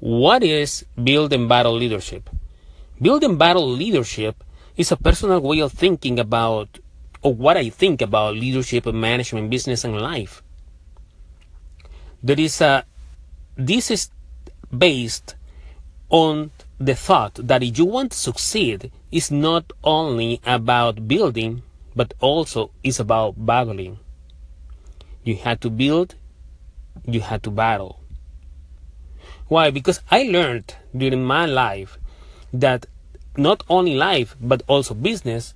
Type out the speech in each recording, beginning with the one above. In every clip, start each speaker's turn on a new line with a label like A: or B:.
A: What is build and battle leadership? Build and battle leadership is a personal way of thinking about or what I think about leadership and management, business and life. There is a this is based on the thought that if you want to succeed, it's not only about building, but also is about battling. You had to build, you had to battle. Why? Because I learned during my life that not only life, but also business,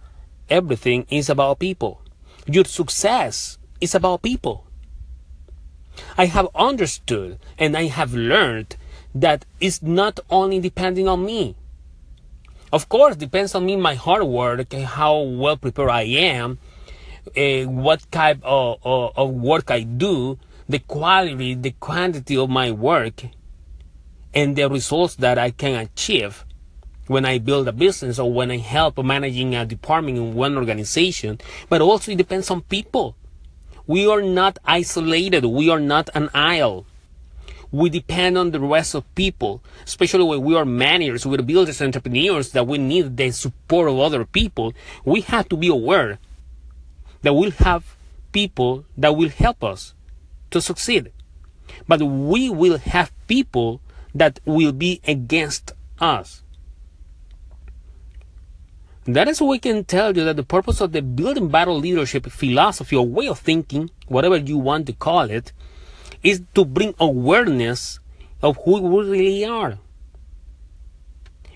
A: everything is about people. Your success is about people. I have understood and I have learned that it's not only depending on me. Of course, depends on me, my hard work, how well prepared I am, uh, what type of, of, of work I do, the quality, the quantity of my work, and the results that I can achieve when I build a business or when I help managing a department in one organization. But also it depends on people. We are not isolated. We are not an isle. We depend on the rest of people, especially when we are managers, we're builders, entrepreneurs, that we need the support of other people. We have to be aware that we'll have people that will help us to succeed. But we will have people that will be against us. That is we can tell you that the purpose of the building battle leadership philosophy or way of thinking, whatever you want to call it, is to bring awareness of who we really are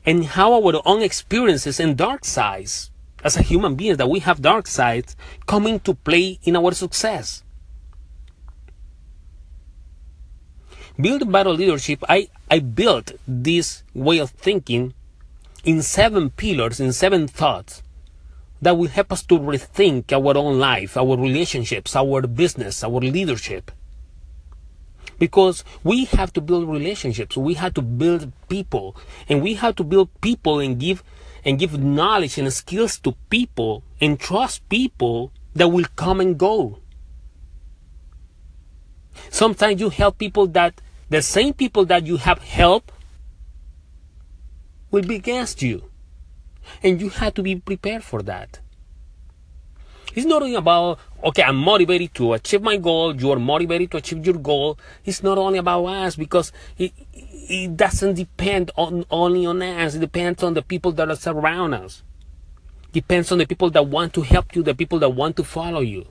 A: and how our own experiences and dark sides as a human being that we have dark sides come into play in our success. Build battle leadership, I, I built this way of thinking in seven pillars, in seven thoughts that will help us to rethink our own life, our relationships, our business, our leadership. Because we have to build relationships, we have to build people, and we have to build people and give and give knowledge and skills to people and trust people that will come and go. Sometimes you help people that the same people that you have helped will be against you. And you have to be prepared for that. It's not only about, okay, I'm motivated to achieve my goal, you are motivated to achieve your goal. It's not only about us because it, it doesn't depend on only on us. It depends on the people that are surround us. Depends on the people that want to help you, the people that want to follow you.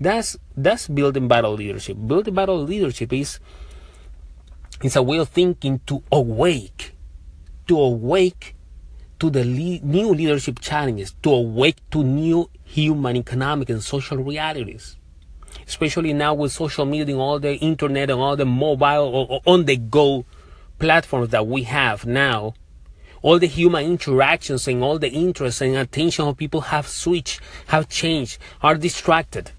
A: That's that's building battle leadership. Building battle leadership is it's a way of thinking to awake to awake to the le- new leadership challenges, to awake to new human, economic, and social realities. Especially now with social media and all the internet and all the mobile or, on the go platforms that we have now, all the human interactions and all the interest and attention of people have switched, have changed, are distracted.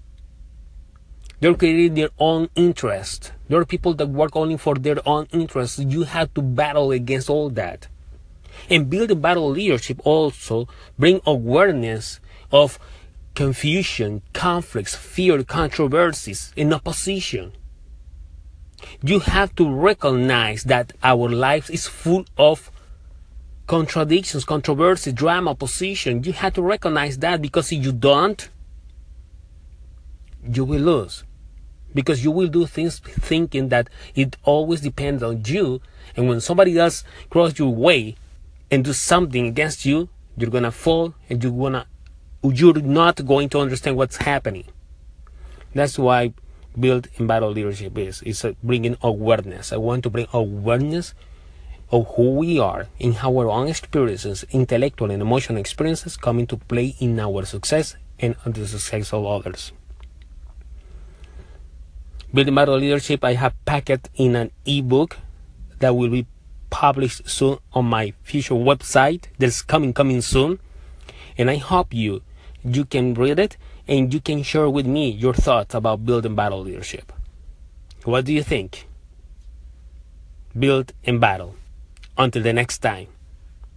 A: They're creating their own interest. There are people that work only for their own interests. You have to battle against all that and building battle leadership also bring awareness of confusion, conflicts, fear, controversies, and opposition. You have to recognize that our life is full of contradictions, controversy, drama, opposition. You have to recognize that because if you don't, you will lose. Because you will do things thinking that it always depends on you. And when somebody else cross your way, and do something against you, you're gonna fall and you're gonna you're not going to understand what's happening. That's why build in battle leadership is is bringing awareness. I want to bring awareness of who we are and how our own experiences, intellectual and emotional experiences, come into play in our success and the success of others. Building battle leadership, I have packed in an ebook that will be published soon on my future website. That's coming coming soon. And i hope you you can read it and you can share with me your thoughts about building battle leadership. What do you think? Build and battle. Until the next time